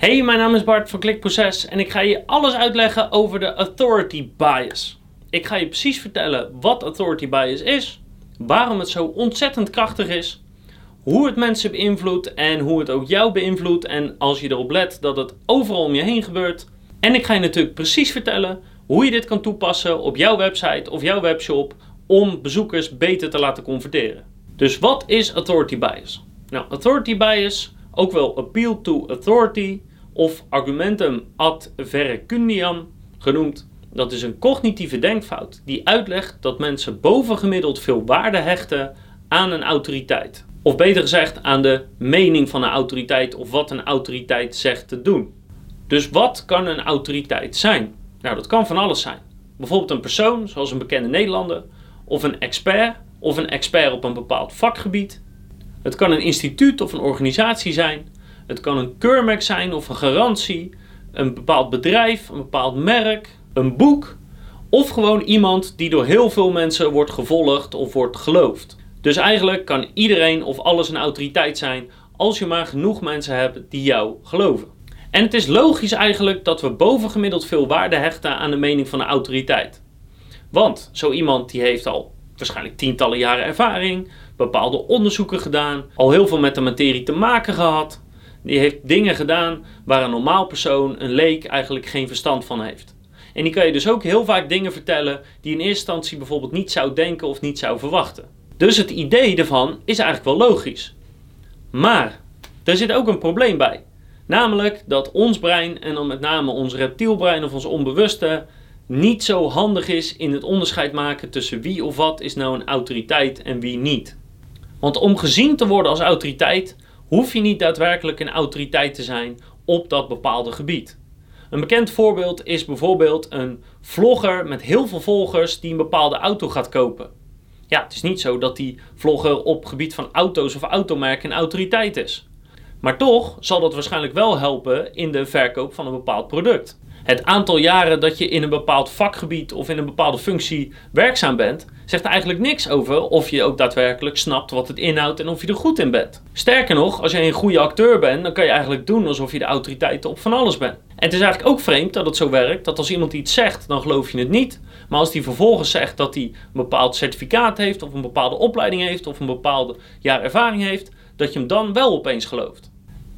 Hey, mijn naam is Bart van Klikproces en ik ga je alles uitleggen over de authority bias. Ik ga je precies vertellen wat authority bias is, waarom het zo ontzettend krachtig is, hoe het mensen beïnvloedt en hoe het ook jou beïnvloedt en als je erop let dat het overal om je heen gebeurt. En ik ga je natuurlijk precies vertellen hoe je dit kan toepassen op jouw website of jouw webshop om bezoekers beter te laten converteren. Dus wat is authority bias? Nou, authority bias, ook wel appeal to authority of argumentum ad verecundiam genoemd, dat is een cognitieve denkfout die uitlegt dat mensen bovengemiddeld veel waarde hechten aan een autoriteit. Of beter gezegd aan de mening van een autoriteit of wat een autoriteit zegt te doen. Dus wat kan een autoriteit zijn? Nou, dat kan van alles zijn. Bijvoorbeeld een persoon, zoals een bekende Nederlander, of een expert, of een expert op een bepaald vakgebied. Het kan een instituut of een organisatie zijn. Het kan een keurmerk zijn of een garantie, een bepaald bedrijf, een bepaald merk, een boek, of gewoon iemand die door heel veel mensen wordt gevolgd of wordt geloofd. Dus eigenlijk kan iedereen of alles een autoriteit zijn als je maar genoeg mensen hebt die jou geloven. En het is logisch eigenlijk dat we bovengemiddeld veel waarde hechten aan de mening van een autoriteit. Want zo iemand die heeft al waarschijnlijk tientallen jaren ervaring, bepaalde onderzoeken gedaan, al heel veel met de materie te maken gehad. Die heeft dingen gedaan waar een normaal persoon, een leek, eigenlijk geen verstand van heeft. En die kan je dus ook heel vaak dingen vertellen die in eerste instantie bijvoorbeeld niet zou denken of niet zou verwachten. Dus het idee ervan is eigenlijk wel logisch. Maar er zit ook een probleem bij. Namelijk dat ons brein, en dan met name ons reptielbrein of ons onbewuste, niet zo handig is in het onderscheid maken tussen wie of wat is nou een autoriteit en wie niet. Want om gezien te worden als autoriteit hoef je niet daadwerkelijk een autoriteit te zijn op dat bepaalde gebied. Een bekend voorbeeld is bijvoorbeeld een vlogger met heel veel volgers die een bepaalde auto gaat kopen. Ja, het is niet zo dat die vlogger op gebied van auto's of automerken een autoriteit is. Maar toch zal dat waarschijnlijk wel helpen in de verkoop van een bepaald product. Het aantal jaren dat je in een bepaald vakgebied of in een bepaalde functie werkzaam bent, zegt eigenlijk niks over of je ook daadwerkelijk snapt wat het inhoudt en of je er goed in bent. Sterker nog, als je een goede acteur bent, dan kan je eigenlijk doen alsof je de autoriteit op van alles bent. En het is eigenlijk ook vreemd dat het zo werkt dat als iemand iets zegt, dan geloof je het niet. Maar als die vervolgens zegt dat hij een bepaald certificaat heeft, of een bepaalde opleiding heeft, of een bepaalde jaar ervaring heeft, dat je hem dan wel opeens gelooft.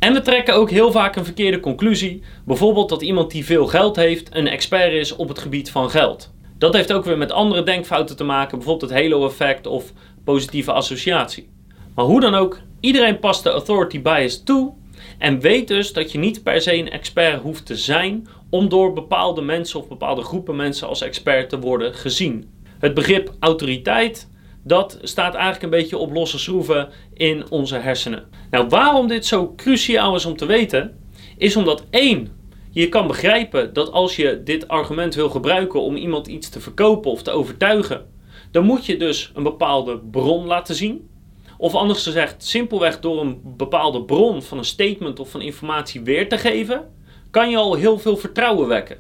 En we trekken ook heel vaak een verkeerde conclusie. Bijvoorbeeld dat iemand die veel geld heeft een expert is op het gebied van geld. Dat heeft ook weer met andere denkfouten te maken, bijvoorbeeld het halo-effect of positieve associatie. Maar hoe dan ook, iedereen past de authority bias toe en weet dus dat je niet per se een expert hoeft te zijn om door bepaalde mensen of bepaalde groepen mensen als expert te worden gezien. Het begrip autoriteit dat staat eigenlijk een beetje op losse schroeven in onze hersenen. Nou, waarom dit zo cruciaal is om te weten, is omdat één, je kan begrijpen dat als je dit argument wil gebruiken om iemand iets te verkopen of te overtuigen, dan moet je dus een bepaalde bron laten zien. Of anders gezegd, simpelweg door een bepaalde bron van een statement of van informatie weer te geven, kan je al heel veel vertrouwen wekken.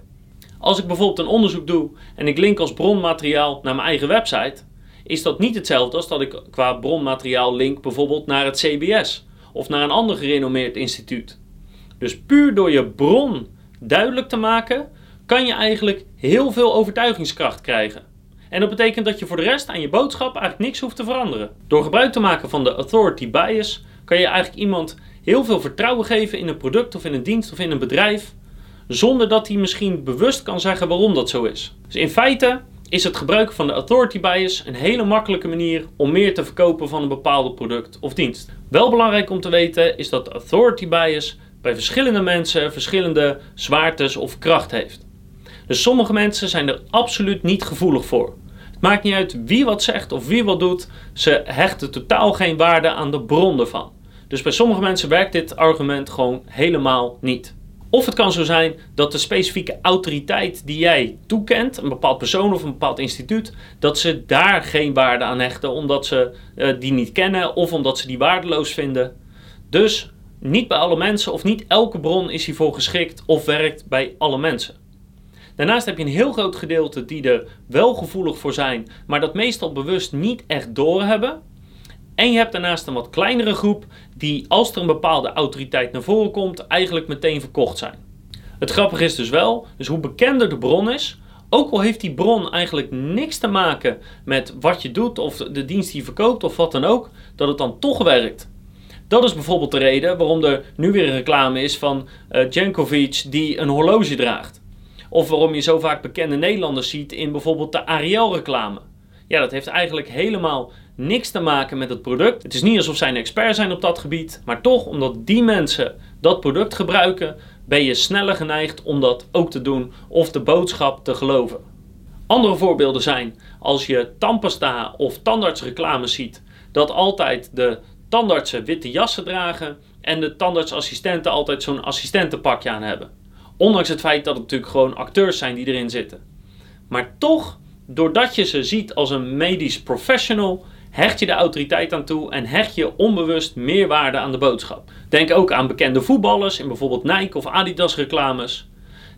Als ik bijvoorbeeld een onderzoek doe en ik link als bronmateriaal naar mijn eigen website, is dat niet hetzelfde als dat ik qua bronmateriaal link bijvoorbeeld naar het CBS of naar een ander gerenommeerd instituut. Dus puur door je bron duidelijk te maken, kan je eigenlijk heel veel overtuigingskracht krijgen. En dat betekent dat je voor de rest aan je boodschap eigenlijk niks hoeft te veranderen. Door gebruik te maken van de authority bias kan je eigenlijk iemand heel veel vertrouwen geven in een product of in een dienst of in een bedrijf, zonder dat hij misschien bewust kan zeggen waarom dat zo is. Dus in feite is het gebruik van de authority bias een hele makkelijke manier om meer te verkopen van een bepaalde product of dienst. Wel belangrijk om te weten is dat de authority bias bij verschillende mensen verschillende zwaartes of kracht heeft. Dus sommige mensen zijn er absoluut niet gevoelig voor. Het maakt niet uit wie wat zegt of wie wat doet, ze hechten totaal geen waarde aan de bron ervan. Dus bij sommige mensen werkt dit argument gewoon helemaal niet. Of het kan zo zijn dat de specifieke autoriteit die jij toekent, een bepaald persoon of een bepaald instituut, dat ze daar geen waarde aan hechten omdat ze uh, die niet kennen of omdat ze die waardeloos vinden. Dus niet bij alle mensen of niet elke bron is hiervoor geschikt of werkt bij alle mensen. Daarnaast heb je een heel groot gedeelte die er wel gevoelig voor zijn, maar dat meestal bewust niet echt doorhebben. En je hebt daarnaast een wat kleinere groep die als er een bepaalde autoriteit naar voren komt, eigenlijk meteen verkocht zijn. Het grappige is dus wel, dus hoe bekender de bron is, ook al heeft die bron eigenlijk niks te maken met wat je doet of de dienst die je verkoopt of wat dan ook, dat het dan toch werkt. Dat is bijvoorbeeld de reden waarom er nu weer een reclame is van uh, Jankovic die een horloge draagt. Of waarom je zo vaak bekende Nederlanders ziet in bijvoorbeeld de Ariel reclame. Ja, dat heeft eigenlijk helemaal niks te maken met het product. Het is niet alsof zij een expert zijn op dat gebied, maar toch omdat die mensen dat product gebruiken, ben je sneller geneigd om dat ook te doen of de boodschap te geloven. Andere voorbeelden zijn als je tandpasta of tandartsreclame ziet, dat altijd de tandartsen witte jassen dragen en de tandartsassistenten altijd zo'n assistentenpakje aan hebben. Ondanks het feit dat het natuurlijk gewoon acteurs zijn die erin zitten. Maar toch, doordat je ze ziet als een medisch professional, hecht je de autoriteit aan toe en hecht je onbewust meer waarde aan de boodschap. Denk ook aan bekende voetballers in bijvoorbeeld Nike of Adidas reclames.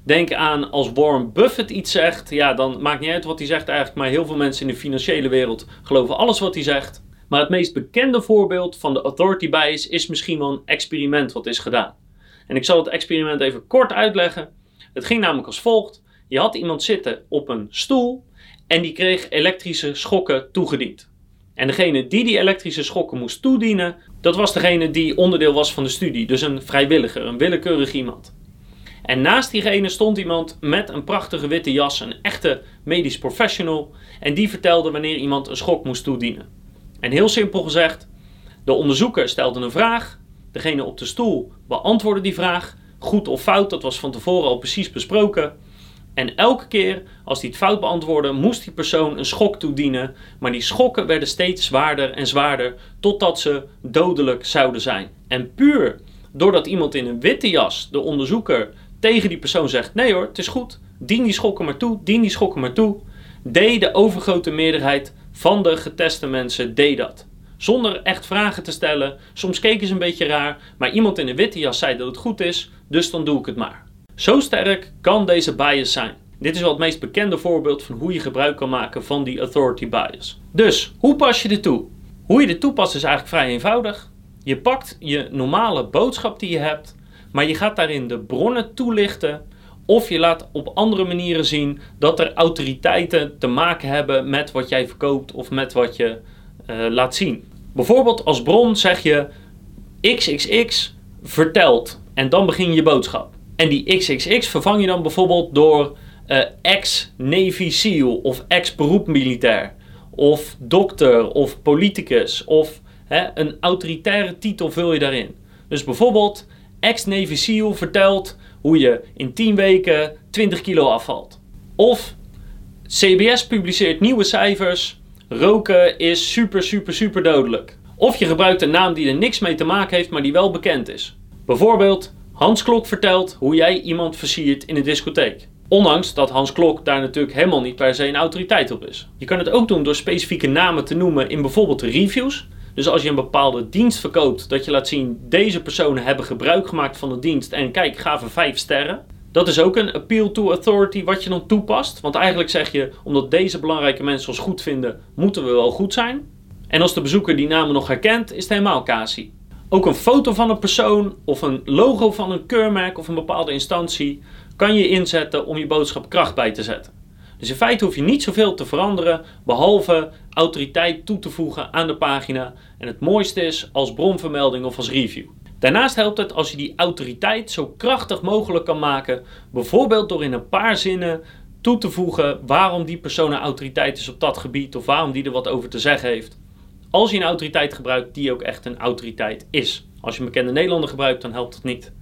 Denk aan als Warren Buffett iets zegt, ja, dan maakt niet uit wat hij zegt eigenlijk, maar heel veel mensen in de financiële wereld geloven alles wat hij zegt. Maar het meest bekende voorbeeld van de authority bias is misschien wel een experiment wat is gedaan. En ik zal het experiment even kort uitleggen. Het ging namelijk als volgt. Je had iemand zitten op een stoel en die kreeg elektrische schokken toegediend. En degene die die elektrische schokken moest toedienen, dat was degene die onderdeel was van de studie. Dus een vrijwilliger, een willekeurig iemand. En naast diegene stond iemand met een prachtige witte jas, een echte medisch professional. En die vertelde wanneer iemand een schok moest toedienen. En heel simpel gezegd, de onderzoeker stelde een vraag. Degene op de stoel beantwoordde die vraag. Goed of fout, dat was van tevoren al precies besproken. En elke keer als hij het fout beantwoordde, moest die persoon een schok toedienen. Maar die schokken werden steeds zwaarder en zwaarder totdat ze dodelijk zouden zijn. En puur doordat iemand in een witte jas, de onderzoeker, tegen die persoon zegt: Nee hoor, het is goed, dien die schokken maar toe, dien die schokken maar toe. Deed de overgrote meerderheid van de geteste mensen deed dat. Zonder echt vragen te stellen. Soms keken ze een beetje raar, maar iemand in een witte jas zei dat het goed is, dus dan doe ik het maar. Zo sterk kan deze bias zijn. Dit is wel het meest bekende voorbeeld van hoe je gebruik kan maken van die authority bias. Dus, hoe pas je dit toe? Hoe je dit toepast is eigenlijk vrij eenvoudig. Je pakt je normale boodschap die je hebt, maar je gaat daarin de bronnen toelichten. Of je laat op andere manieren zien dat er autoriteiten te maken hebben met wat jij verkoopt of met wat je uh, laat zien. Bijvoorbeeld als bron zeg je XXX vertelt en dan begin je boodschap. En die XXX vervang je dan bijvoorbeeld door uh, ex-Navy SEAL of ex-beroepmilitair of dokter of politicus of hè, een autoritaire titel vul je daarin. Dus bijvoorbeeld ex-Navy SEAL vertelt hoe je in 10 weken 20 kilo afvalt. Of CBS publiceert nieuwe cijfers, roken is super super super dodelijk. Of je gebruikt een naam die er niks mee te maken heeft, maar die wel bekend is. Bijvoorbeeld Hans Klok vertelt hoe jij iemand versiert in een discotheek. Ondanks dat Hans Klok daar natuurlijk helemaal niet per se een autoriteit op is. Je kan het ook doen door specifieke namen te noemen in bijvoorbeeld reviews. Dus als je een bepaalde dienst verkoopt, dat je laat zien deze personen hebben gebruik gemaakt van de dienst en kijk, gaven 5 sterren. Dat is ook een appeal to authority wat je dan toepast. Want eigenlijk zeg je, omdat deze belangrijke mensen ons goed vinden, moeten we wel goed zijn. En als de bezoeker die namen nog herkent, is het helemaal casie. Ook een foto van een persoon of een logo van een keurmerk of een bepaalde instantie kan je inzetten om je boodschap kracht bij te zetten. Dus in feite hoef je niet zoveel te veranderen, behalve autoriteit toe te voegen aan de pagina. En het mooiste is als bronvermelding of als review. Daarnaast helpt het als je die autoriteit zo krachtig mogelijk kan maken, bijvoorbeeld door in een paar zinnen toe te voegen waarom die persoon een autoriteit is op dat gebied of waarom die er wat over te zeggen heeft als je een autoriteit gebruikt die ook echt een autoriteit is. Als je een bekende Nederlander gebruikt, dan helpt het niet.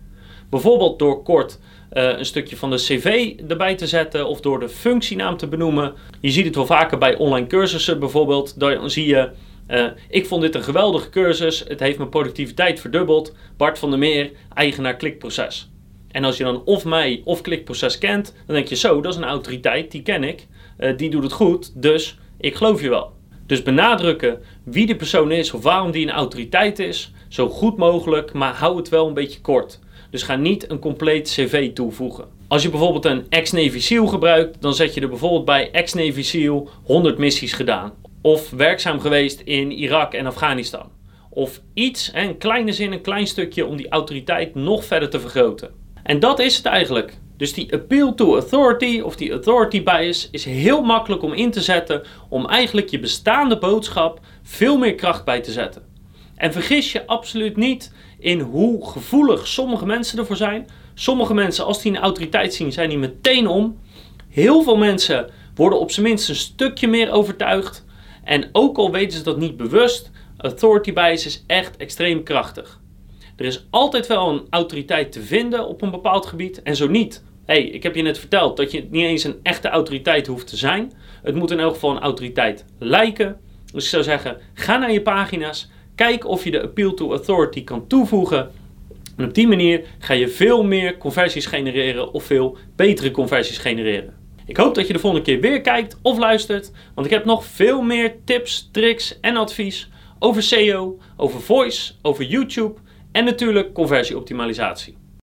Bijvoorbeeld door kort uh, een stukje van de CV erbij te zetten of door de functienaam te benoemen. Je ziet het wel vaker bij online cursussen bijvoorbeeld. Dan zie je, uh, ik vond dit een geweldige cursus, het heeft mijn productiviteit verdubbeld. Bart van der Meer, eigenaar klikproces. En als je dan of mij of klikproces kent, dan denk je zo, dat is een autoriteit, die ken ik. Uh, die doet het goed, dus ik geloof je wel. Dus benadrukken wie de persoon is of waarom die een autoriteit is, zo goed mogelijk, maar hou het wel een beetje kort. Dus ga niet een compleet cv toevoegen. Als je bijvoorbeeld een ex-Navy SEAL gebruikt, dan zet je er bijvoorbeeld bij ex-Navy SEAL 100 missies gedaan. Of werkzaam geweest in Irak en Afghanistan. Of iets, een kleine zin, een klein stukje om die autoriteit nog verder te vergroten. En dat is het eigenlijk. Dus die appeal to authority of die authority bias is heel makkelijk om in te zetten om eigenlijk je bestaande boodschap veel meer kracht bij te zetten. En vergis je absoluut niet in hoe gevoelig sommige mensen ervoor zijn. Sommige mensen, als die een autoriteit zien, zijn die meteen om. Heel veel mensen worden op zijn minst een stukje meer overtuigd. En ook al weten ze dat niet bewust, authority bias is echt extreem krachtig. Er is altijd wel een autoriteit te vinden op een bepaald gebied en zo niet. Hey, ik heb je net verteld dat je niet eens een echte autoriteit hoeft te zijn. Het moet in elk geval een autoriteit lijken. Dus ik zou zeggen, ga naar je pagina's, kijk of je de appeal to authority kan toevoegen. En op die manier ga je veel meer conversies genereren of veel betere conversies genereren. Ik hoop dat je de volgende keer weer kijkt of luistert, want ik heb nog veel meer tips, tricks en advies over SEO, over voice, over YouTube en natuurlijk conversieoptimalisatie.